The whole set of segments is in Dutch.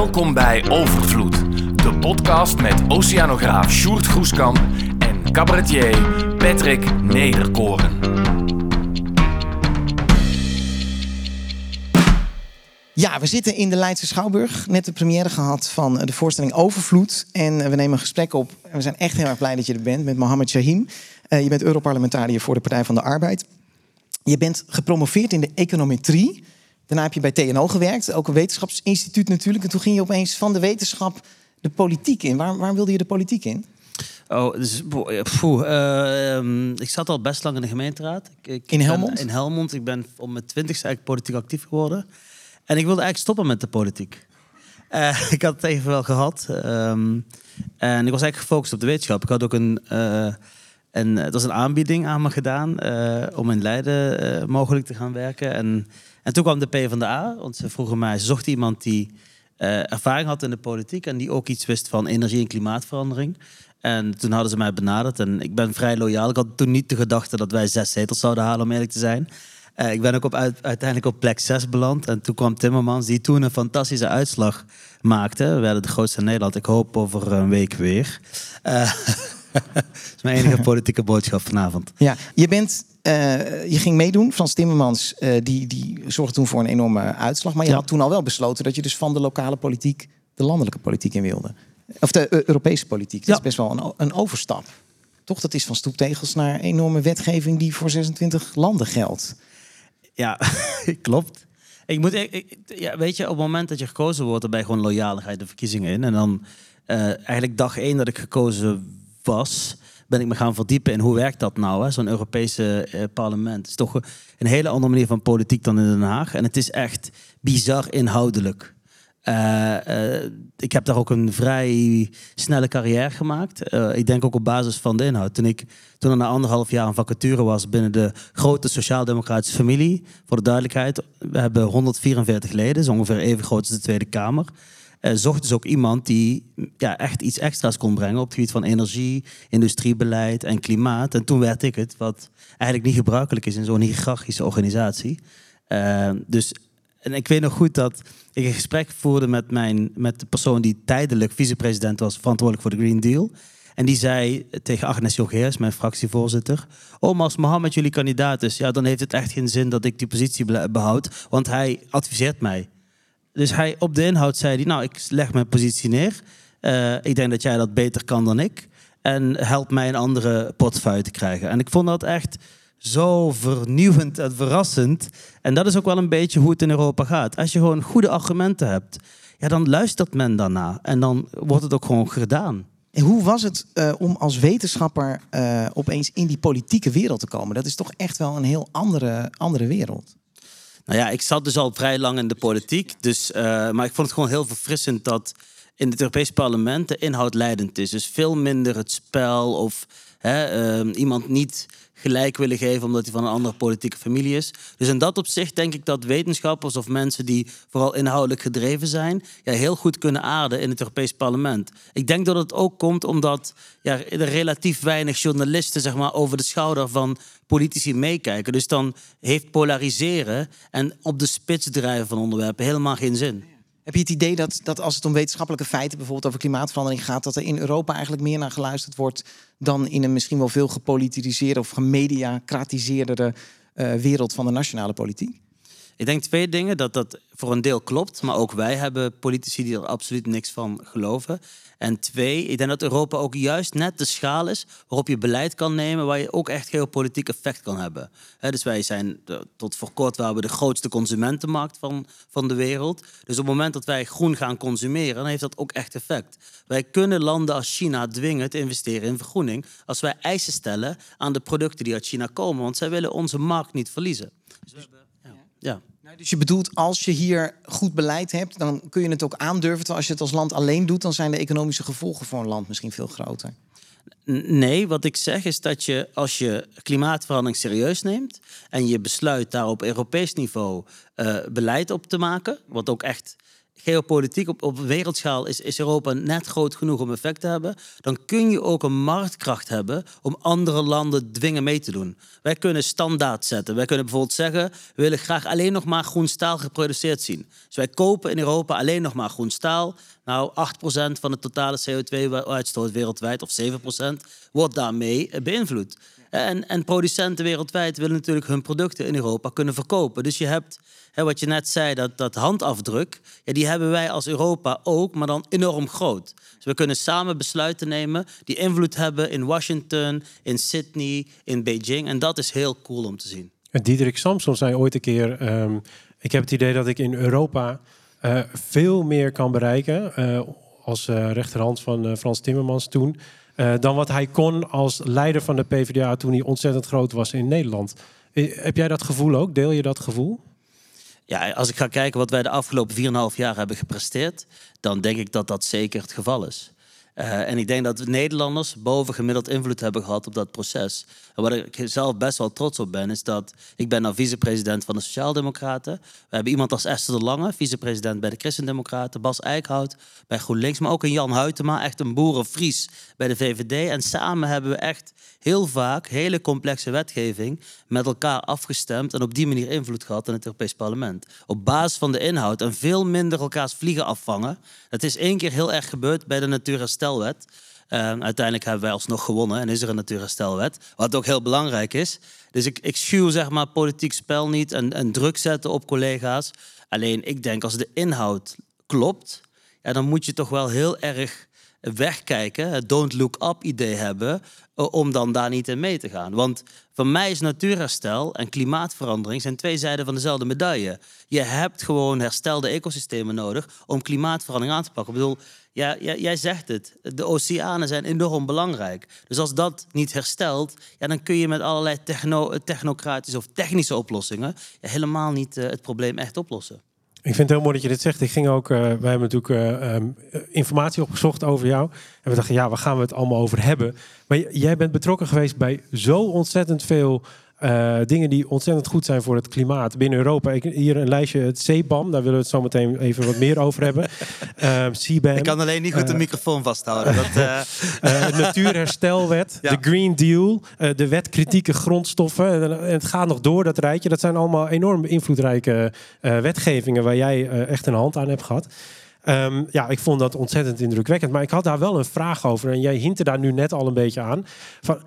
Welkom bij Overvloed, de podcast met oceanograaf Sjoerd Groeskamp en cabaretier Patrick Nederkoren. Ja, we zitten in de Leidse Schouwburg. Net de première gehad van de voorstelling Overvloed. En we nemen een gesprek op. We zijn echt heel erg blij dat je er bent met Mohammed Shahim. Uh, je bent Europarlementariër voor de Partij van de Arbeid. Je bent gepromoveerd in de econometrie. Daarna heb je bij TNO gewerkt, ook een wetenschapsinstituut natuurlijk. En toen ging je opeens van de wetenschap de politiek in. Waar, waar wilde je de politiek in? Oh, dus, poeh, uh, ik zat al best lang in de gemeenteraad. Ik, ik in Helmond? in Helmond. Ik ben om mijn twintigste eigenlijk politiek actief geworden. En ik wilde eigenlijk stoppen met de politiek. Uh, ik had het even wel gehad. Um, en ik was eigenlijk gefocust op de wetenschap. Ik had ook een... Uh, en het was een aanbieding aan me gedaan uh, om in Leiden mogelijk te gaan werken. En en toen kwam de PvdA, want ze vroegen mij, ze zochten iemand die ervaring had in de politiek en die ook iets wist van energie- en klimaatverandering. En toen hadden ze mij benaderd en ik ben vrij loyaal. Ik had toen niet de gedachte dat wij zes zetels zouden halen, om eerlijk te zijn. Ik ben ook op, uiteindelijk op plek 6 beland. En toen kwam Timmermans, die toen een fantastische uitslag maakte. We werden de grootste in Nederland. Ik hoop over een week weer. Uh, dat is mijn enige politieke boodschap vanavond. Ja, je bent uh, je ging meedoen. Frans Timmermans uh, die, die zorgde toen voor een enorme uitslag. Maar je ja. had toen al wel besloten dat je dus van de lokale politiek de landelijke politiek in wilde. Of de uh, Europese politiek. Dat ja. is best wel een, een, overstap. Toch, dat is van stoeptegels naar enorme wetgeving die voor 26 landen geldt. Ja, klopt. Ik moet, ik, ja, weet je, op het moment dat je gekozen wordt, dan ben je gewoon loyaal. de verkiezingen in. En dan eigenlijk dag één dat ik gekozen was, ben ik me gaan verdiepen in hoe werkt dat nou, zo'n Europese eh, parlement. Het is toch een hele andere manier van politiek dan in Den Haag. En het is echt bizar inhoudelijk. Uh, uh, ik heb daar ook een vrij snelle carrière gemaakt. Ik denk ook op basis van de inhoud. Toen ik toen er na anderhalf jaar een vacature was binnen de grote sociaal-democratische familie, voor de duidelijkheid, we hebben 144 leden, zo ongeveer even groot als de Tweede Kamer uh, zocht dus ook iemand die ja, echt iets extra's kon brengen op het gebied van energie, industriebeleid en klimaat. En toen werd ik het, wat eigenlijk niet gebruikelijk is in zo'n hiërarchische organisatie. Uh, dus en ik weet nog goed dat ik een gesprek voerde met, mijn, met de persoon die tijdelijk vicepresident was, verantwoordelijk voor de Green Deal. En die zei tegen Agnes Jongheers, mijn fractievoorzitter... Oh, maar als Mohammed jullie kandidaat is, ja, dan heeft het echt geen zin dat ik die positie behoud. Want hij adviseert mij. Dus hij, op de inhoud zei hij, nou, ik leg mijn positie neer. Uh, ik denk dat jij dat beter kan dan ik. En help mij een andere portefeuille te krijgen. En ik vond dat echt zo vernieuwend en verrassend. En dat is ook wel een beetje hoe het in Europa gaat. Als je gewoon goede argumenten hebt, ja, dan luistert men daarna. En dan wordt het ook gewoon gedaan. En hoe was het uh, om als wetenschapper uh, opeens in die politieke wereld te komen? Dat is toch echt wel een heel andere, andere wereld. Nou ja, ik zat dus al vrij lang in de politiek. Dus, uh, maar ik vond het gewoon heel verfrissend dat in het Europees Parlement de inhoud leidend is. Dus veel minder het spel of hè, uh, iemand niet gelijk willen geven omdat hij van een andere politieke familie is. Dus in dat opzicht denk ik dat wetenschappers of mensen die vooral inhoudelijk gedreven zijn, ja, heel goed kunnen aarden in het Europees Parlement. Ik denk dat het ook komt omdat ja, er relatief weinig journalisten zeg maar, over de schouder van politici meekijken. Dus dan heeft polariseren en op de spits drijven van onderwerpen helemaal geen zin. Heb je het idee dat, dat als het om wetenschappelijke feiten, bijvoorbeeld over klimaatverandering gaat, dat er in Europa eigenlijk meer naar geluisterd wordt dan in een misschien wel veel gepolitiseerde of gemediacratiseerde uh, wereld van de nationale politiek? Ik denk twee dingen. Dat dat voor een deel klopt, maar ook wij hebben politici die er absoluut niks van geloven. En twee, ik denk dat Europa ook juist net de schaal is waarop je beleid kan nemen, waar je ook echt geopolitiek effect kan hebben. dus wij zijn tot voor kort waren we de grootste consumentenmarkt van, van de wereld. Dus op het moment dat wij groen gaan consumeren, dan heeft dat ook echt effect. Wij kunnen landen als China dwingen te investeren in vergroening als wij eisen stellen aan de producten die uit China komen, want zij willen onze markt niet verliezen. Dus we hebben, ja. ja. Nou, dus je bedoelt, als je hier goed beleid hebt, dan kun je het ook aandurven. Terwijl als je het als land alleen doet, dan zijn de economische gevolgen voor een land misschien veel groter. Nee, wat ik zeg is dat je als je klimaatverandering serieus neemt en je besluit daar op Europees niveau uh, beleid op te maken, wat ook echt geopolitiek op, op wereldschaal is, is Europa net groot genoeg om effect te hebben, dan kun je ook een marktkracht hebben om andere landen dwingen mee te doen. Wij kunnen standaard zetten. Wij kunnen bijvoorbeeld zeggen, we willen graag alleen nog maar groen staal geproduceerd zien. Dus wij kopen in Europa alleen nog maar groen staal. Nou, 8% van de totale CO2-uitstoot wereldwijd, of 7%, wordt daarmee beïnvloed. En, en producenten wereldwijd willen natuurlijk hun producten in Europa kunnen verkopen. Dus je hebt, hè, wat je net zei, dat, dat handafdruk, ja, die hebben wij als Europa ook, maar dan enorm groot. Dus we kunnen samen besluiten nemen die invloed hebben in Washington, in Sydney, in Beijing. En dat is heel cool om te zien. Diederik Samson zei ooit een keer: ehm, Ik heb het idee dat ik in Europa uh, veel meer kan bereiken. Uh, als uh, rechterhand van Frans Timmermans toen. dan wat hij kon als leider van de PvdA toen hij ontzettend groot was in Nederland. heb jij dat gevoel ook? Deel je dat gevoel? Ja, als ik ga kijken wat wij de afgelopen 4,5 jaar hebben gepresteerd, dan denk ik dat dat zeker het geval is. Uh, en ik denk dat Nederlanders boven gemiddeld invloed hebben gehad op dat proces. En waar ik zelf best wel trots op ben, is dat ik ben nou vicepresident van de Sociaaldemocraten. We hebben iemand als Esther de Lange, vicepresident bij de Christendemocraten. Bas Eickhout bij GroenLinks, maar ook een Jan Huytema, echt een boerenfries bij de VVD. En samen hebben we echt heel vaak hele complexe wetgeving met elkaar afgestemd en op die manier invloed gehad in het Europees Parlement. Op basis van de inhoud en veel minder elkaars vliegen afvangen. Het is één keer heel erg gebeurd bij de Natuurherstelwet. Uh, uiteindelijk hebben wij alsnog gewonnen en is er een natuurherstelwet. Wat ook heel belangrijk is. Dus ik, ik schuw zeg maar politiek spel niet en, en druk zetten op collega's. Alleen ik denk als de inhoud klopt, ja, dan moet je toch wel heel erg wegkijken, het don't look up idee hebben, eh, om dan daar niet in mee te gaan. Want voor mij is natuurherstel en klimaatverandering zijn twee zijden van dezelfde medaille. Je hebt gewoon herstelde ecosystemen nodig om klimaatverandering aan te pakken. Ik bedoel, ja, jij zegt het, de oceanen zijn enorm belangrijk. Dus als dat niet herstelt, ja, dan kun je met allerlei techno technocratische of technische oplossingen helemaal niet uh, het probleem echt oplossen. Ik vind het heel mooi dat je dit zegt. Ik ging ook, uh, wij hebben natuurlijk uh, um, informatie opgezocht over jou. En we dachten, ja, waar gaan we het allemaal over hebben? Maar jij bent betrokken geweest bij zo ontzettend veel uh, dingen die ontzettend goed zijn voor het klimaat binnen Europa. Ik, hier een lijstje, het CBAM, daar willen we het zo meteen even wat meer over hebben. Uh, CBAM. Ik kan alleen niet goed de microfoon vasthouden. Dat, natuurherstelwet, de Green Deal, de wet kritieke grondstoffen. En het gaat nog door, dat rijtje. Dat zijn allemaal enorm invloedrijke wetgevingen waar jij echt een hand aan hebt gehad. Um, ja, ik vond dat ontzettend indrukwekkend. Maar ik had daar wel een vraag over. En jij hintte daar nu net al een beetje aan. Van,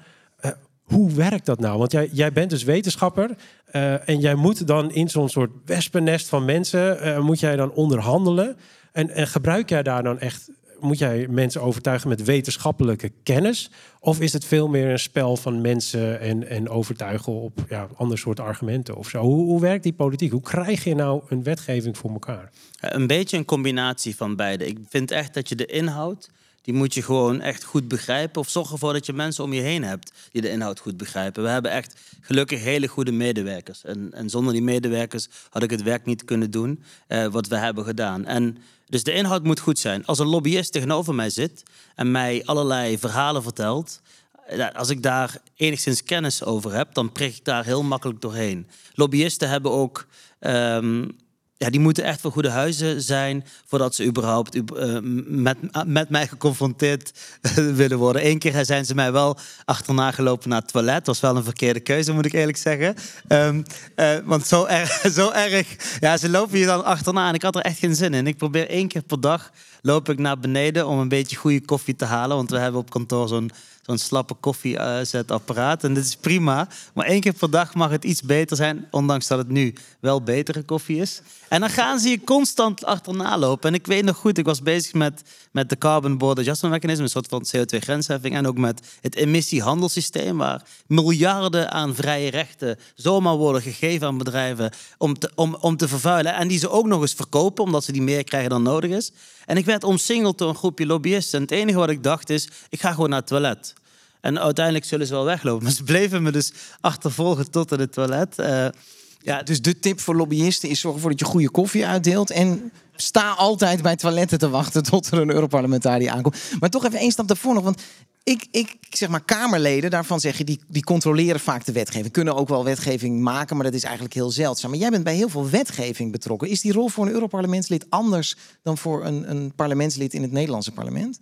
hoe werkt dat nou? Want jij, jij bent dus wetenschapper uh, en jij moet dan in zo'n soort wespennest van mensen, uh, moet jij dan onderhandelen. En, en gebruik jij daar dan echt, moet jij mensen overtuigen met wetenschappelijke kennis? Of is het veel meer een spel van mensen en, en overtuigen op ja, ander soort argumenten of zo? Hoe, hoe werkt die politiek? Hoe krijg je nou een wetgeving voor elkaar? Een beetje een combinatie van beide. Ik vind echt dat je de inhoud die moet je gewoon echt goed begrijpen. Of zorg ervoor dat je mensen om je heen hebt die de inhoud goed begrijpen. We hebben echt gelukkig hele goede medewerkers. En, en zonder die medewerkers had ik het werk niet kunnen doen uh, wat we hebben gedaan. En dus de inhoud moet goed zijn. Als een lobbyist tegenover mij zit en mij allerlei verhalen vertelt. Eh, als ik daar enigszins kennis over heb, dan prik ik daar heel makkelijk doorheen. Lobbyisten hebben ook um, ja, die moeten echt voor goede huizen zijn voordat ze überhaupt uh, met, met mij geconfronteerd willen worden. Eén keer zijn ze mij wel achterna gelopen naar het toilet. Dat was wel een verkeerde keuze, moet ik eerlijk zeggen. Uh, want zo erg, zo erg, ja, ze lopen je dan achterna en ik had er echt geen zin in. Ik probeer één keer per dag loop ik naar beneden om een beetje goede koffie te halen. Want we hebben op kantoor zo'n zo'n slappe koffiezetapparaat. En dit is prima. Maar één keer per dag mag het iets beter zijn. Ondanks dat het nu wel betere koffie is. En dan gaan ze je constant achterna lopen. En ik weet nog goed, ik was bezig met, met de Carbon Border Adjustment Mechanism. Een soort van CO2-grensheffing. En ook met het emissiehandelssysteem. Waar miljarden aan vrije rechten zomaar worden gegeven aan bedrijven. Om te, om, om te vervuilen. En die ze ook nog eens verkopen. Omdat ze die meer krijgen dan nodig is. En ik werd omsingeld door een groepje lobbyisten. En het enige wat ik dacht is, ik ga gewoon naar het toilet. En uiteindelijk zullen ze wel weglopen. Maar ze bleven me dus achtervolgen tot in het toilet. Uh, ja, dus de tip voor lobbyisten is zorg ervoor dat je goede koffie uitdeelt. En sta altijd bij toiletten te wachten tot er een Europarlementariër aankomt. Maar toch even één stap daarvoor nog. Want ik, ik zeg maar Kamerleden, daarvan zeg je, die, die controleren vaak de wetgeving. Kunnen ook wel wetgeving maken, maar dat is eigenlijk heel zeldzaam. Maar jij bent bij heel veel wetgeving betrokken. Is die rol voor een Europarlementslid anders dan voor een, een parlementslid in het Nederlandse parlement?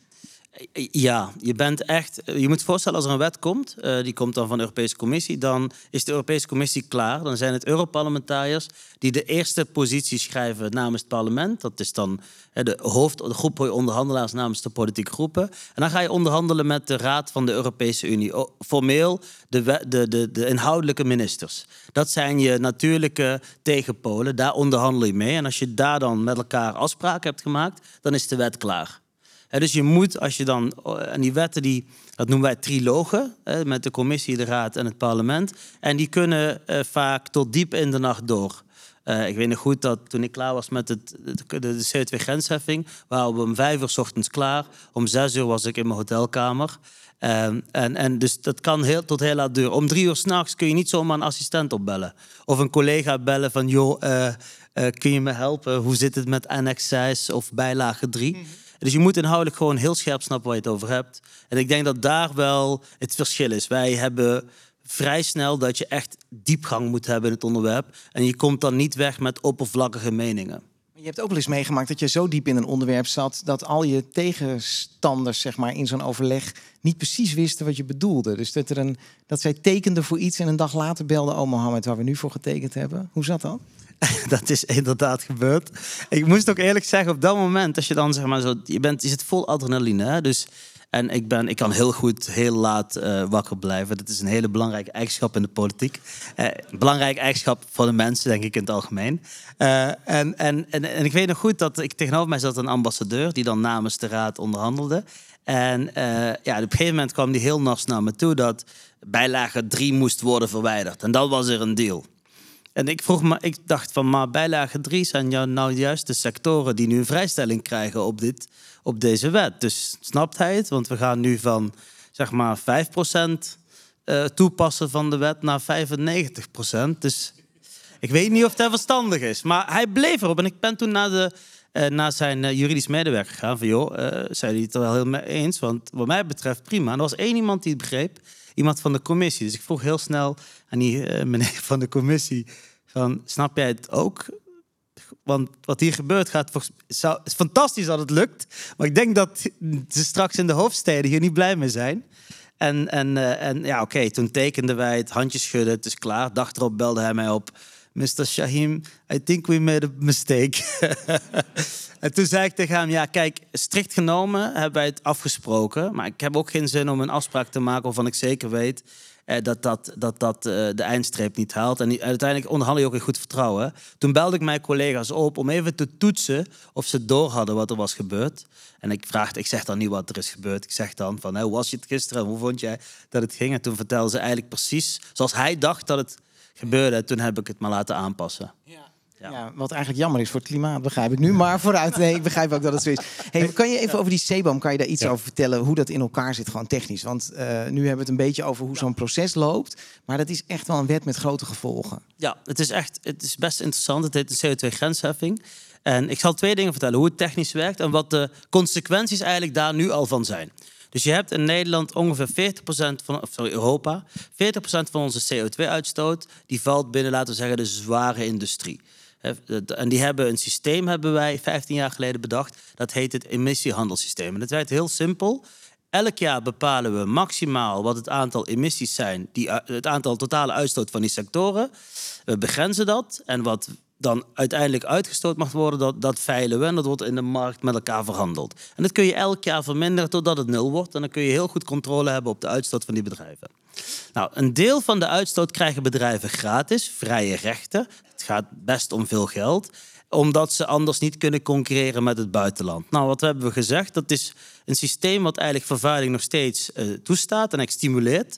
Ja, je bent echt. Je moet voorstellen als er een wet komt, uh, die komt dan van de Europese Commissie, dan is de Europese Commissie klaar. Dan zijn het Europarlementariërs die de eerste positie schrijven namens het parlement. Dat is dan de hoofd, onderhandelaars namens de politieke groepen. En dan ga je onderhandelen met de Raad van de Europese Unie. Formeel de, de, de, de inhoudelijke ministers. Dat zijn je natuurlijke tegenpolen. Daar onderhandel je mee. En als je daar dan met elkaar afspraken hebt gemaakt, dan is de wet klaar dus je moet, als je dan, eh, en die wetten, die, dat noemen wij trilogen, met de commissie, de raad en het parlement. En die kunnen eh, vaak tot diep in de nacht door. Uh, ik weet nog goed dat toen ik klaar was met het, de, de CO2-grensheffing, waren we om vijf uur s ochtends klaar. Om zes uur was ik in mijn hotelkamer. Uh, en, en dus dat kan heel, tot heel laat duren. Om drie uur s'nachts kun je niet zomaar een assistent opbellen. Of een collega bellen van, joh, kun je me helpen? Hoe zit het met annex 6 of bijlage 3? Dus je moet inhoudelijk gewoon heel scherp snappen waar je het over hebt. En ik denk dat daar wel het verschil is. Wij hebben vrij snel dat je echt diepgang moet hebben in het onderwerp. En je komt dan niet weg met oppervlakkige meningen. Je hebt ook wel eens meegemaakt dat je zo diep in een onderwerp zat dat al je tegenstanders zeg maar, in zo'n overleg niet precies wisten wat je bedoelde. Dus dat, er een, dat zij tekenden voor iets en een dag later belde oh Mohammed waar we nu voor getekend hebben. Hoe zat dat? dat is inderdaad gebeurd. Ik moest ook eerlijk zeggen, op dat moment, als je dan zeg maar zo, je bent, je zit vol adrenaline, hè? dus en ik, ben, ik kan heel goed heel laat uh, wakker blijven. Dat is een hele belangrijke eigenschap in de politiek. Uh, belangrijke eigenschap voor de mensen, denk ik in het algemeen. Uh, en, en, en, en, ik weet nog goed dat ik tegenover mij zat een ambassadeur die dan namens de raad onderhandelde. En ja, op een gegeven moment kwam die heel nors naar me toe dat bijlage 3 moest worden verwijderd. En dat was er een deal. En ik vroeg me, ik dacht van, maar bijlage 3 zijn nou juist de sectoren die nu een vrijstelling krijgen op, dit, op deze wet. Dus snapt hij het? Want we gaan nu van zeg maar 5% uh, eh, toepassen van de wet naar 95%. Dus ik weet niet of dat verstandig is. Maar hij bleef erop. En ik ben toen naar, de, uh, naar zijn uh, juridisch medewerker gegaan. Van joh, zijn hij het er wel mee eens? Want wat mij betreft prima. En er was één iemand die het begreep iemand van de commissie. Dus ik vroeg heel snel aan die uh, meneer van de commissie: van, snap jij het ook? Want wat hier gebeurt gaat volgens is fantastisch dat het lukt. Maar ik denk dat ze straks in de hoofdsteden hier niet blij mee zijn. En, en, uh, en ja, oké, toen tekenden wij het, handjes schudden, het is klaar. Dag erop belde hij mij op. Mr. Shahim, I think we made a mistake. en toen zei ik tegen hem, ja kijk, strikt genomen hebben wij het afgesproken. Maar ik heb ook geen zin om een afspraak te maken waarvan ik zeker weet eh, dat dat, dat, dat eh, de eindstreep niet haalt. En uiteindelijk onderhandel je ook in goed vertrouwen. Toen belde ik mijn collega's op om even te toetsen of ze door hadden wat er was gebeurd. En ik vraag, ik zeg dan niet wat er is gebeurd. Ik zeg dan van, hoe was je het gisteren? Hoe vond jij dat het ging? En toen vertelden ze eigenlijk precies zoals hij dacht dat het gebeurde. Toen heb ik het maar laten aanpassen. Ja. Ja. wat eigenlijk jammer is voor het klimaat, begrijp ik nu. Maar vooruit, nee, ik begrijp ook dat het zo is. Hey, kan je even over die zeeboom, kan je daar iets over vertellen? Hoe dat in elkaar zit, gewoon technisch? Want uh, nu hebben we het een beetje over hoe zo'n proces loopt. Maar dat is echt wel een wet met grote gevolgen. Ja, het is echt, het is best interessant. Het heet de CO2-grensheffing. En ik zal twee dingen vertellen. Hoe het technisch werkt en wat de consequenties eigenlijk daar nu al van zijn. Dus je hebt in Nederland ongeveer 40% van, Europa, 40% van onze CO2-uitstoot, die valt binnen, laten we zeggen, de zware industrie. En die hebben een systeem, hebben wij 15 jaar geleden bedacht. Dat heet het emissiehandelssysteem. En dat werkt heel simpel. Elk jaar bepalen we maximaal wat het aantal emissies zijn, die, het aantal totale uitstoot van die sectoren. We begrenzen dat. En wat dan uiteindelijk uitgestoot mag worden, dat, dat veilen we. En dat wordt in de markt met elkaar verhandeld. En dat kun je elk jaar verminderen totdat het nul wordt. En dan kun je heel goed controle hebben op de uitstoot van die bedrijven. Nou, een deel van de uitstoot krijgen bedrijven gratis, vrije rechten. Het gaat best om veel geld omdat ze anders niet kunnen concurreren met het buitenland. Nou, wat hebben we gezegd? Dat is een systeem wat eigenlijk vervuiling nog steeds uh, toestaat en stimuleert.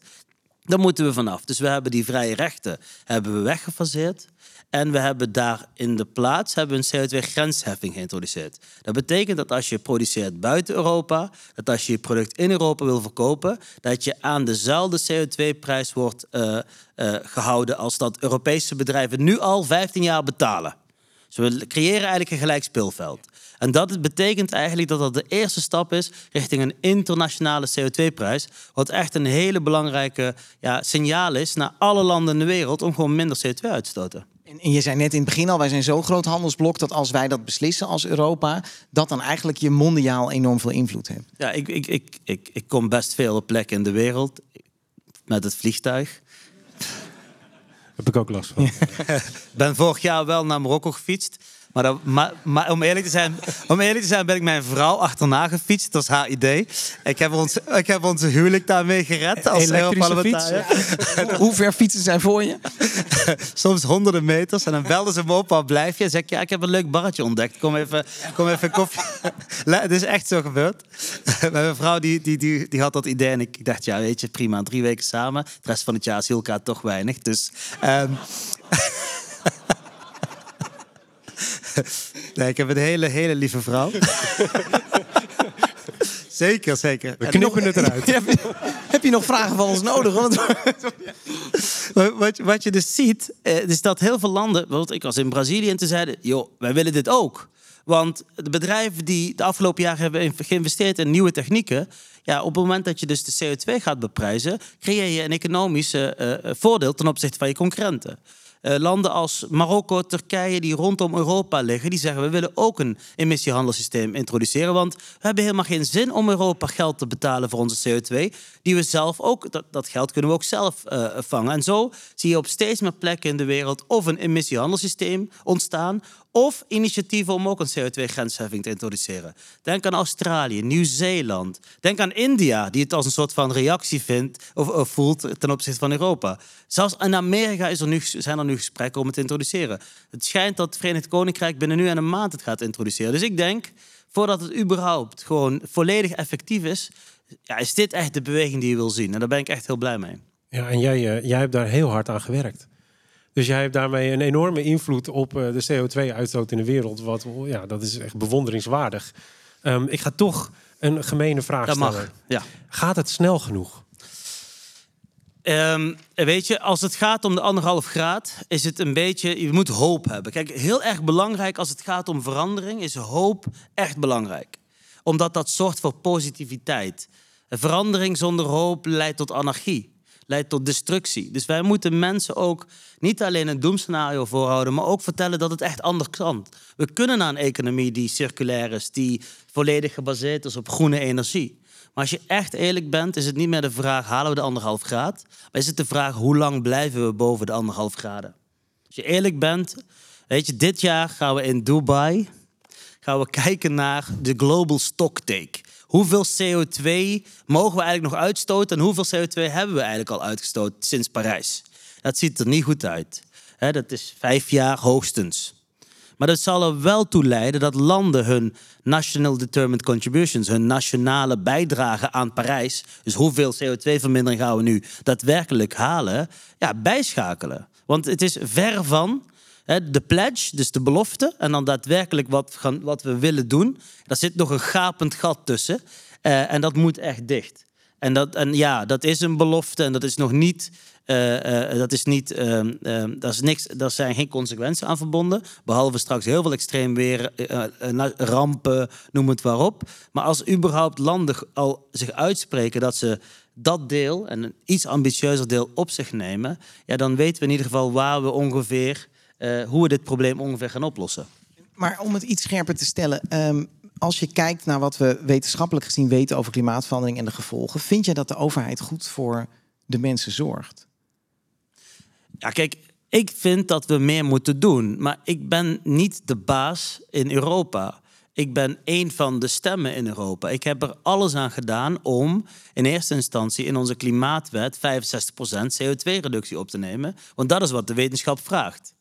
Daar moeten we vanaf. Dus we hebben die vrije rechten hebben we weggefaseerd. En we hebben daar in de plaats hebben een CO2-grensheffing geïntroduceerd. Dat betekent dat als je produceert buiten Europa, dat als je je product in Europa wil verkopen, dat je aan dezelfde CO2-prijs wordt uh, uh, gehouden als dat Europese bedrijven nu al 15 jaar betalen. Dus we creëren eigenlijk een gelijk speelveld. En dat betekent eigenlijk dat dat de eerste stap is richting een internationale CO2-prijs. Wat echt een hele belangrijke ja, signaal is naar alle landen in de wereld om gewoon minder CO2 uit te stoten. En, en je zei net in het begin al, wij zijn zo'n groot handelsblok dat als wij dat beslissen als Europa, dat dan eigenlijk je mondiaal enorm veel invloed heeft. Ja, ik, ik, ik, ik, ik kom best veel op plekken in de wereld met het vliegtuig. Heb ik ook last van. ben vorig jaar wel naar Marokko gefietst. Maar, dat, maar, maar om, eerlijk te zijn, om eerlijk te zijn ben ik mijn vrouw achterna gefietst. Dat was haar idee. Ik heb, ons, ik heb onze huwelijk daarmee gered als? Europarlementariër. Hoe ver fietsen zijn voor je? Soms honderden meters. En dan belden ze me op, waar blijf je? En zeg ik, ja, ik heb een leuk barretje ontdekt. Kom even, kom even koffie. Het is echt zo gebeurd. Mijn vrouw die, die, die, die had dat idee. En ik dacht, ja, weet je, prima. Drie weken samen. De rest van het jaar is elkaar toch weinig. Dus... ehm, Nee, ik heb een hele, hele lieve vrouw. zeker, zeker. We knippen het eruit. heb, je, heb je nog vragen van ons nodig? Want- Wat, wat je dus ziet, eh, is dat heel veel landen... Bijvoorbeeld, ik was in Brazilië en toen zeiden... joh, wij willen dit ook. Want de bedrijven die de afgelopen jaren hebben geïnvesteerd in nieuwe technieken... Ja, op het moment dat je dus de CO2 gaat beprijzen... creëer je een economisch eh, eh, voordeel ten opzichte van je concurrenten. Eh, landen als Marokko, Turkije, die rondom Europa liggen, die zeggen we willen ook een emissiehandelssysteem introduceren. Want we hebben helemaal geen zin om Europa geld te betalen voor onze CO2. Die we zelf ook, dat, dat geld kunnen we ook zelf eh, vangen. En zo zie je op steeds meer plekken in de wereld of een emissiehandelssysteem ontstaan. Of initiatieven om ook een CO2-grensheffing te introduceren. Denk aan Australië, Nieuw-Zeeland. Denk aan India, die het als een soort van reactie vindt of, voelt ten opzichte van Europa. Zelfs in Amerika is er nu, zijn er nu gesprekken om het te introduceren. Het schijnt dat het Verenigd Koninkrijk binnen nu en een maand het gaat introduceren. Dus ik denk, voordat het überhaupt gewoon volledig effectief is, ja, is dit echt de beweging die je wil zien. En daar ben ik echt heel blij mee. Ja, en jij, eh, jij hebt daar heel hard aan gewerkt. Dus jij hebt daarmee een enorme invloed op eh, de CO2-uitstoot in de wereld. Wat, ja, dat is echt bewonderingswaardig. Ehm, ik ga toch een gemene vraag Dat stellen. mag. Ja. Gaat het snel genoeg? Ehm, weet je, als het gaat om de anderhalf graad, is het een beetje, je moet hoop hebben. Kijk, heel erg belangrijk als het gaat om verandering, is hoop echt belangrijk. Omdat dat zorgt voor positiviteit. Verandering zonder hoop leidt tot anarchie, leidt tot destructie. Dus wij moeten mensen ook niet alleen een doemscenario voorhouden, maar ook vertellen dat het echt anders kan. We kunnen naar een economie die circulair is, die volledig gebaseerd is op groene energie. Maar als je echt eerlijk bent, is het niet meer de vraag: halen we de anderhalf graad? Maar is het de vraag: hoe lang blijven we boven de anderhalf graden? Als je eerlijk bent, weet je, dit jaar gaan we in Dubai gaan we kijken naar de global stocktake. Hoeveel CO2 mogen we eigenlijk nog uitstoten en hoeveel CO2 hebben we eigenlijk al uitgestoten sinds Parijs? Dat ziet er niet goed uit. Dat is vijf jaar hoogstens. Maar dat zal er wel toe leiden dat landen hun National Determined Contributions, hun nationale bijdrage aan Parijs, dus hoeveel CO2-vermindering gaan we nu daadwerkelijk halen, ja, bijschakelen. Want het is ver van de pledge, dus de belofte, en dan daadwerkelijk wat, gaan, wat we willen doen. Daar zit nog een gapend gat tussen. Eh, en dat moet echt dicht. En, dat, en ja, dat is een belofte en dat is nog niet. eh, eh, dat is niet. ehm, ehm, daar, is niks, daar zijn geen consequenties aan verbonden. Behalve straks heel veel extreem weer, rampen, noem het waarop. Maar als überhaupt landen al zich uitspreken dat ze dat deel en een iets ambitieuzer deel op zich nemen, ja, dan weten we in ieder geval waar we ongeveer, eh, hoe we dit probleem ongeveer gaan oplossen. Maar om het iets scherper te stellen, ehm, als je kijkt naar wat we wetenschappelijk gezien weten over klimaatverandering en de gevolgen, vind je dat de overheid goed voor de mensen zorgt? Ja, kijk, ik vind dat we meer moeten doen. Maar ik ben niet de baas in Europa. Ik ben een van de stemmen in Europa. Ik heb er alles aan gedaan om in eerste instantie in onze klimaatwet 65% CO2-reductie op te nemen. Want dat is wat de wetenschap vraagt.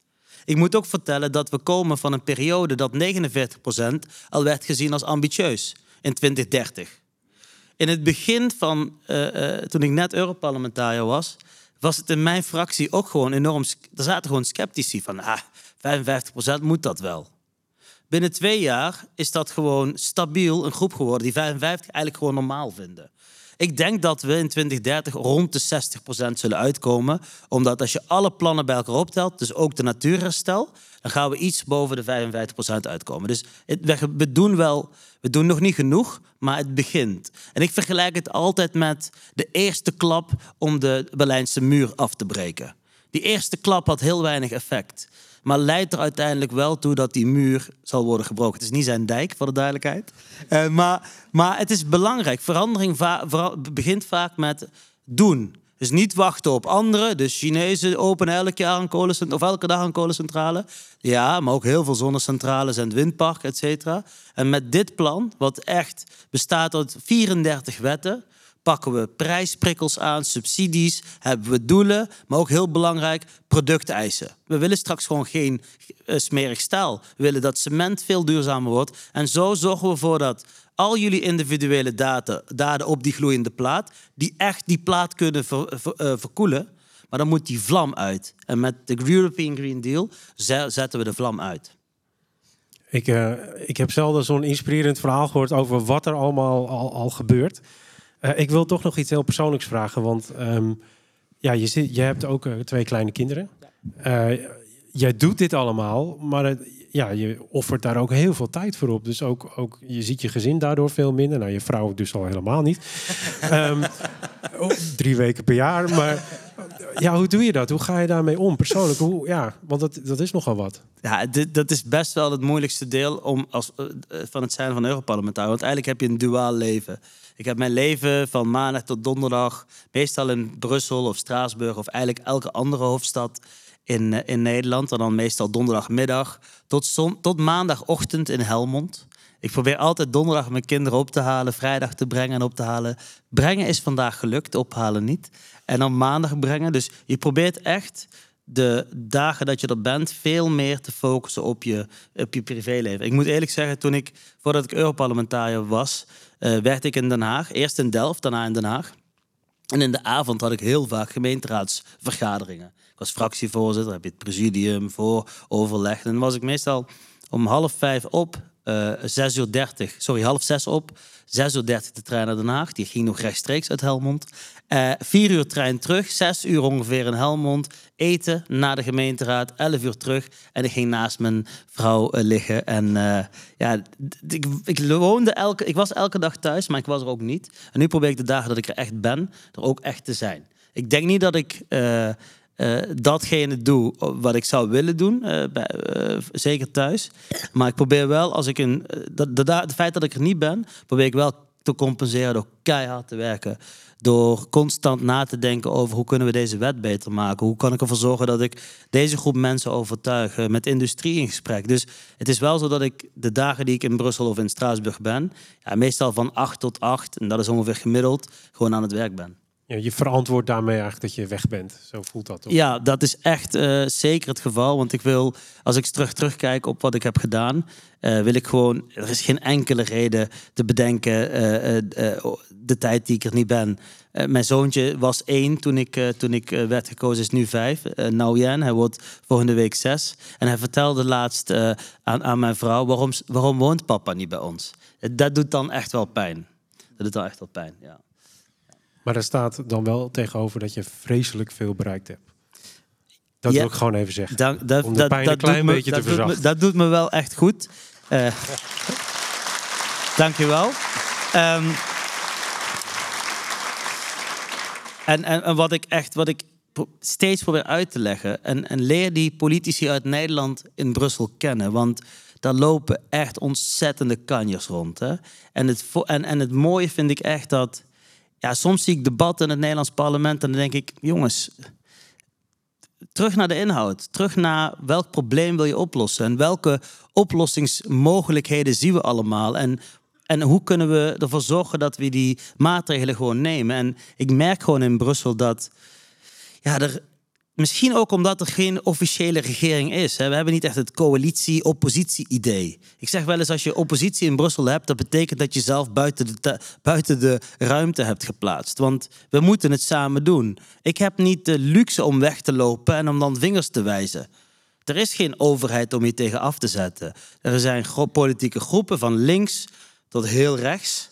Ik moet ook vertellen dat we komen van een periode dat 49% al werd gezien als ambitieus in 2030. In het begin van, eh, eh, toen ik net Europarlementariër was, was het in mijn fractie ook gewoon enorm. Er zaten gewoon sceptici van, ah, 55% moet dat wel. Binnen twee jaar is dat gewoon stabiel een groep geworden die 55 eigenlijk gewoon normaal vinden. Ik denk dat we in 2030 rond de 60% zullen uitkomen. Omdat als je alle plannen bij elkaar optelt, dus ook de natuurherstel, dan gaan we iets boven de 55% uitkomen. Dus het, we, doen wel, we doen nog niet genoeg, maar het begint. En ik vergelijk het altijd met de eerste klap om de Berlijnse muur af te breken. Die eerste klap had heel weinig effect. Maar leidt er uiteindelijk wel toe dat die muur zal worden gebroken. Het is niet zijn dijk, voor de duidelijkheid. Uh, maar, maar het is belangrijk. Verandering begint vaak met doen. Dus niet wachten op anderen. De Chinezen openen elk jaar een kolencentrale, of elke dag een kolencentrale. Ja, maar ook heel veel zonnecentrales en windparken, et cetera. En met dit plan, wat echt bestaat uit 34 wetten, pakken we prijsprikkels aan, subsidies, hebben we doelen, maar ook heel belangrijk, producteisen. We willen straks gewoon geen uh, smerig staal. We willen dat cement veel duurzamer wordt. En zo zorgen we ervoor dat al jullie individuele data, daden op die gloeiende plaat, die echt die plaat kunnen uh, verkoelen, maar dan moet die vlam uit. En met de European Green Deal zetten we de vlam uit. Ik, uh, ik heb zelden zo'n inspirerend verhaal gehoord over wat er allemaal al, al gebeurt. Uh, ik wil toch nog iets heel persoonlijks vragen. Want um, ja, je, zit, je hebt ook uh, twee kleine kinderen. Uh, jij doet dit allemaal, maar het, ja, je offert daar ook heel veel tijd voor op. Dus ook, ook, je ziet je gezin daardoor veel minder. Nou, je vrouw dus al helemaal niet. um, oh, drie weken per jaar. Maar ja, hoe doe je dat? Hoe ga je daarmee om persoonlijk? Hoe, ja, want dat, dat is nogal wat. Ja, dit, dat is best wel het moeilijkste deel om als, van het zijn van Europarlementariër. Want eigenlijk heb je een duaal leven. Ik heb mijn leven van maandag tot donderdag, meestal in Brussel of Straatsburg of eigenlijk elke andere hoofdstad in, in Nederland. En dan meestal donderdagmiddag tot, zon, tot maandagochtend in Helmond. Ik probeer altijd donderdag mijn kinderen op te halen, vrijdag te brengen en op te halen. Brengen is vandaag gelukt, ophalen niet. En dan maandag brengen. Dus je probeert echt de dagen dat je er bent veel meer te focussen op je, op je privéleven. Ik moet eerlijk zeggen, toen ik, voordat ik Europarlementariër was, werd ik in Den Haag. Eerst in Delft, daarna in Den Haag. En in de avond had ik heel vaak gemeenteraadsvergaderingen. Ik was fractievoorzitter, heb je het presidium voor overleg. En dan was ik meestal om half vijf op, uh, 6 uur 30, sorry, half zes op, 6 uur 30 de trein naar Den Haag. Die ging nog rechtstreeks uit Helmond. Uh, vier uur trein terug, zes uur ongeveer in Helmond. Eten naar de gemeenteraad, 11 uur terug. En ik ging naast mijn vrouw uh, liggen. En ja, ik, ik, woonde elke, ik was elke dag thuis, maar ik was er ook niet. En nu probeer ik de dagen dat ik er echt ben, er ook echt te zijn. Ik denk niet dat ik uh, datgene doe wat ik zou willen doen, uh, bij, uh, zeker thuis. Maar ik probeer wel, als ik een, het feit dat ik er niet ben, probeer ik wel te compenseren door keihard te werken. Door constant na te denken over hoe kunnen we deze wet beter maken. Hoe kan ik ervoor zorgen dat ik deze groep mensen overtuig. Met industrie in gesprek. Dus het is wel zo dat ik de dagen die ik in Brussel of in Straatsburg ben. Ja, meestal van 8 tot 8, en dat is ongeveer gemiddeld, gewoon aan het werk ben. Ja, je verantwoordt daarmee eigenlijk dat je weg bent. Zo voelt dat toch? Ja, dat is echt uh, zeker het geval. Want ik wil, als ik terug terugkijk op wat ik heb gedaan, uh, wil ik gewoon. Er is geen enkele reden te bedenken uh, de tijd die ik er niet ben. mijn zoontje was één toen ik, toen ik werd gekozen, is nu vijf. nou Jan, hij wordt volgende week zes. En hij vertelde laatst aan, aan mijn vrouw: waarom, waarom woont papa niet bij ons? Dat doet dan echt wel pijn. Dat doet dan echt wel pijn, ja. Maar er staat dan wel tegenover dat je vreselijk veel bereikt hebt. Dat wil ik gewoon even zeggen. Om de pijn dat, een klein me, beetje te verzachten. Me, dat doet me wel echt goed. Uh, Dank je wel. Um, en, en, en wat ik echt, wat ik steeds probeer uit te leggen. En, en leer die politici uit Nederland in Brussel kennen. Want daar lopen echt ontzettende kanjers rond. Hè? En, het, en, en het mooie vind ik echt dat ja, soms zie ik debatten in het Nederlands parlement en dan denk ik, jongens, terug naar de inhoud. Terug naar welk probleem wil je oplossen en welke oplossingsmogelijkheden zien we allemaal. En, en hoe kunnen we ervoor zorgen dat we die maatregelen gewoon nemen. En ik merk gewoon in Brussel dat ja, er, Misschien ook omdat er geen officiële regering is. We hebben niet echt het coalitie-oppositie-idee. Ik zeg wel eens, als je oppositie in Brussel hebt, dat betekent dat je zelf buiten de, buiten de ruimte hebt geplaatst. Want we moeten het samen doen. Ik heb niet de luxe om weg te lopen en om dan vingers te wijzen. Er is geen overheid om je tegen af te zetten. Er zijn politieke groepen van links tot heel rechts.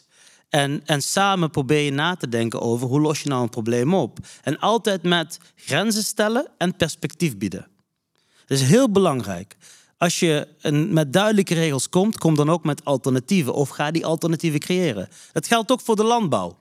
En, en samen probeer je na te denken over hoe los je nou een probleem op. En altijd met grenzen stellen en perspectief bieden. Dat is heel belangrijk. Als je met duidelijke regels komt, kom dan ook met alternatieven. Of ga die alternatieven creëren. Dat geldt ook voor de landbouw.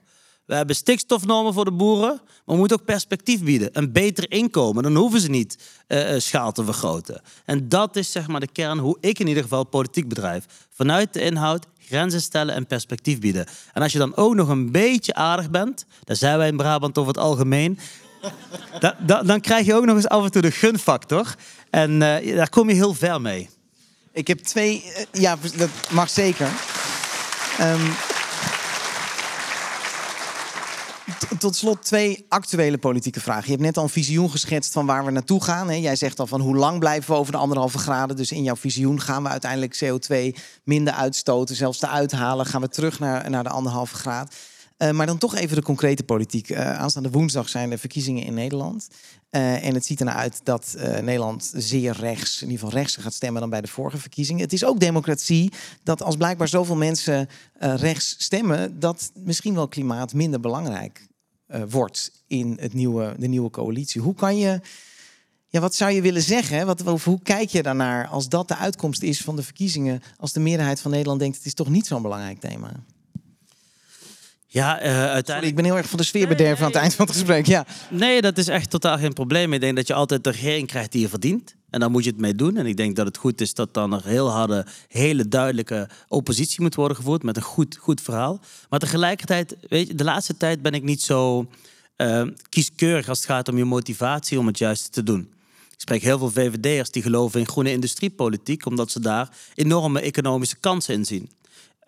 We hebben stikstofnormen voor de boeren, maar we moeten ook perspectief bieden. Een beter inkomen. Dan hoeven ze niet uh, schaal te vergroten. En dat is zeg maar de kern hoe ik in ieder geval politiek bedrijf. Vanuit de inhoud grenzen stellen en perspectief bieden. En als je dan ook nog een beetje aardig bent, daar zijn wij in Brabant over het algemeen, da, da, dan krijg je ook nog eens af en toe de gunfactor. En uh, daar kom je heel ver mee. Ik heb twee, ja, dat mag zeker. Um, tot slot twee actuele politieke vragen. Je hebt net al een visioen geschetst van waar we naartoe gaan. Hè? Jij zegt al van hoe lang blijven we over de anderhalve graden. Dus in jouw visioen gaan we uiteindelijk CO2 minder uitstoten, zelfs te uithalen. Gaan we terug naar, naar de anderhalve graad. Uh, maar dan toch even de concrete politiek. Uh, aanstaande woensdag zijn er verkiezingen in Nederland. Uh, en het ziet ernaar uit dat Nederland zeer rechts, in ieder geval rechts gaat stemmen dan bij de vorige verkiezingen. Het is ook democratie dat als blijkbaar zoveel mensen rechts stemmen, dat misschien wel klimaat minder belangrijk wordt in het nieuwe, de nieuwe coalitie. Hoe kan je. Ja, wat zou je willen zeggen? Wat, hoe kijk je daarnaar als dat de uitkomst is van de verkiezingen? Als de meerderheid van Nederland denkt: het is toch niet zo'n belangrijk thema? Ja, uh, uiteindelijk... Sorry, ik ben heel erg van de sfeerbederven nee, aan het eind van het gesprek. Ja. Nee, dat is echt totaal geen probleem. Ik denk dat je altijd de regering krijgt die je verdient. En daar moet je het mee doen. En ik denk dat het goed is dat dan een heel harde, hele duidelijke oppositie moet worden gevoerd. Met een goed, goed verhaal. Maar tegelijkertijd, weet je, de laatste tijd ben ik niet zo uh, kieskeurig als het gaat om je motivatie om het juiste te doen. Ik spreek heel veel VVD'ers die geloven in groene industriepolitiek, omdat ze daar enorme economische kansen in zien.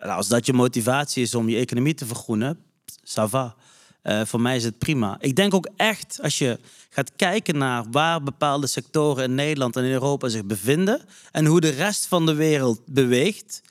Nou, als dat je motivatie is om je economie te vergroenen, ça va. Uh, voor mij is het prima. Ik denk ook echt, als je gaat kijken naar waar bepaalde sectoren in Nederland en in Europa zich bevinden en hoe de rest van de wereld beweegt,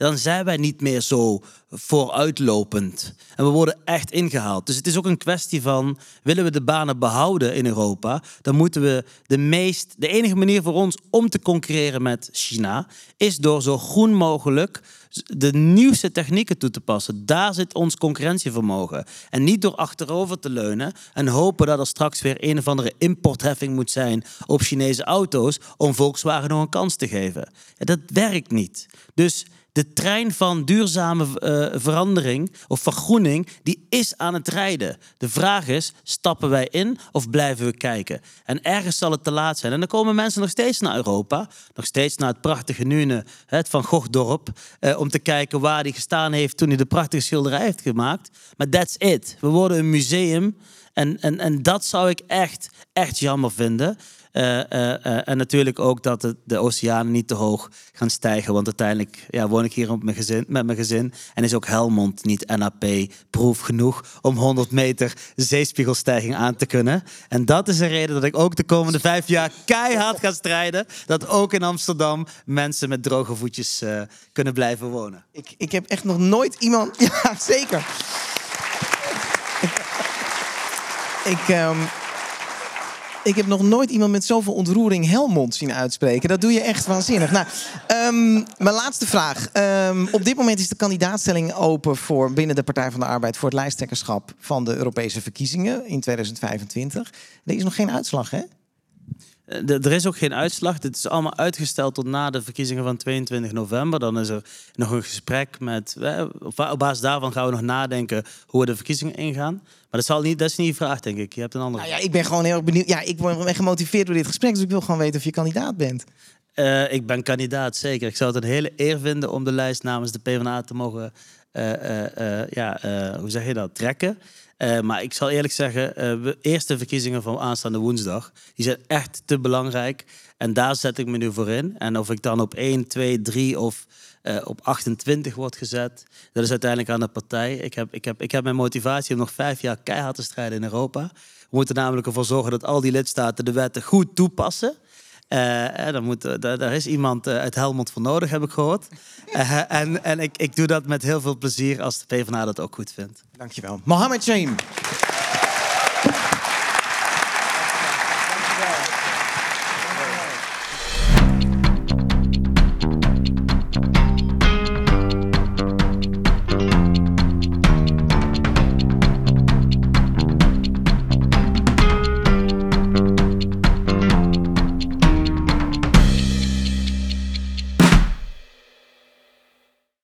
dan zijn wij niet meer zo vooruitlopend. En we worden echt ingehaald. Dus het is ook een kwestie van, willen we de banen behouden in Europa, dan moeten we de meest, de enige manier voor ons om te concurreren met China, is door zo groen mogelijk de nieuwste technieken toe te passen. Daar zit ons concurrentievermogen. En niet door achterover te leunen en hopen dat er straks weer een of andere importheffing moet zijn op Chinese auto's om Volkswagen nog een kans te geven. Dat werkt niet. Dus de trein van duurzame uh, verandering of vergroening, die is aan het rijden. De vraag is, stappen wij in of blijven we kijken? En ergens zal het te laat zijn. En dan komen mensen nog steeds naar Europa, nog steeds naar het prachtige Nune, het Van Gogh-dorp, uh, om te kijken waar hij gestaan heeft toen hij de prachtige schilderij heeft gemaakt. Maar that's it. We worden een museum. En, en, en dat zou ik echt, echt jammer vinden. Uh, uh, en natuurlijk ook dat de, de oceanen niet te hoog gaan stijgen. Want uiteindelijk ja, woon ik hier op mijn gezin, met mijn gezin. En is ook Helmond niet NAP-proef genoeg om 100 meter zeespiegelstijging aan te kunnen. En dat is een reden dat ik ook de komende vijf jaar keihard ga strijden. Dat ook in Amsterdam mensen met droge voetjes kunnen blijven wonen. Ik, ik heb echt nog nooit iemand. Ja, zeker. ik. Um... Ik heb nog nooit iemand met zoveel ontroering Helmond zien uitspreken. Dat doe je echt waanzinnig. Nou, um, mijn laatste vraag. Um, op dit moment is de kandidaatstelling open voor binnen de Partij van de Arbeid voor het lijsttrekkerschap van de Europese verkiezingen in 2025. Er is nog geen uitslag, hè? Er is ook geen uitslag. Dit is allemaal uitgesteld tot na de verkiezingen van 22 november. Dan is er nog een gesprek met. Op basis daarvan gaan we nog nadenken hoe we de verkiezingen ingaan. Maar dat, zal niet, dat is niet je vraag, denk ik. Je hebt een andere. Nou ja, ik ben gewoon heel erg benieuwd. Ja, ik ben gemotiveerd door dit gesprek. Dus ik wil gewoon weten of je kandidaat bent. Uh, ik ben kandidaat, zeker. Ik zou het een hele eer vinden om de lijst namens de PvdA te mogen. Uh, uh, ja, hoe zeg je dat? Trekken. Uh, maar ik zal eerlijk zeggen, de eerste verkiezingen van aanstaande woensdag, die zijn echt te belangrijk. En daar zet ik me nu voor in. En of ik dan op 1, 2, 3 of uh, op 28 word gezet, dat is uiteindelijk aan de partij. Ik heb, ik, heb, ik heb mijn motivatie om nog vijf jaar keihard te strijden in Europa. We moeten namelijk ervoor zorgen dat al die lidstaten de wetten goed toepassen. Uh, dan moet, daar, daar, is iemand uit Helmond voor nodig, heb ik gehoord. En en ik, ik doe dat met heel veel plezier als de PvdA dat ook goed vindt. Dankjewel. Mohammed Shaim.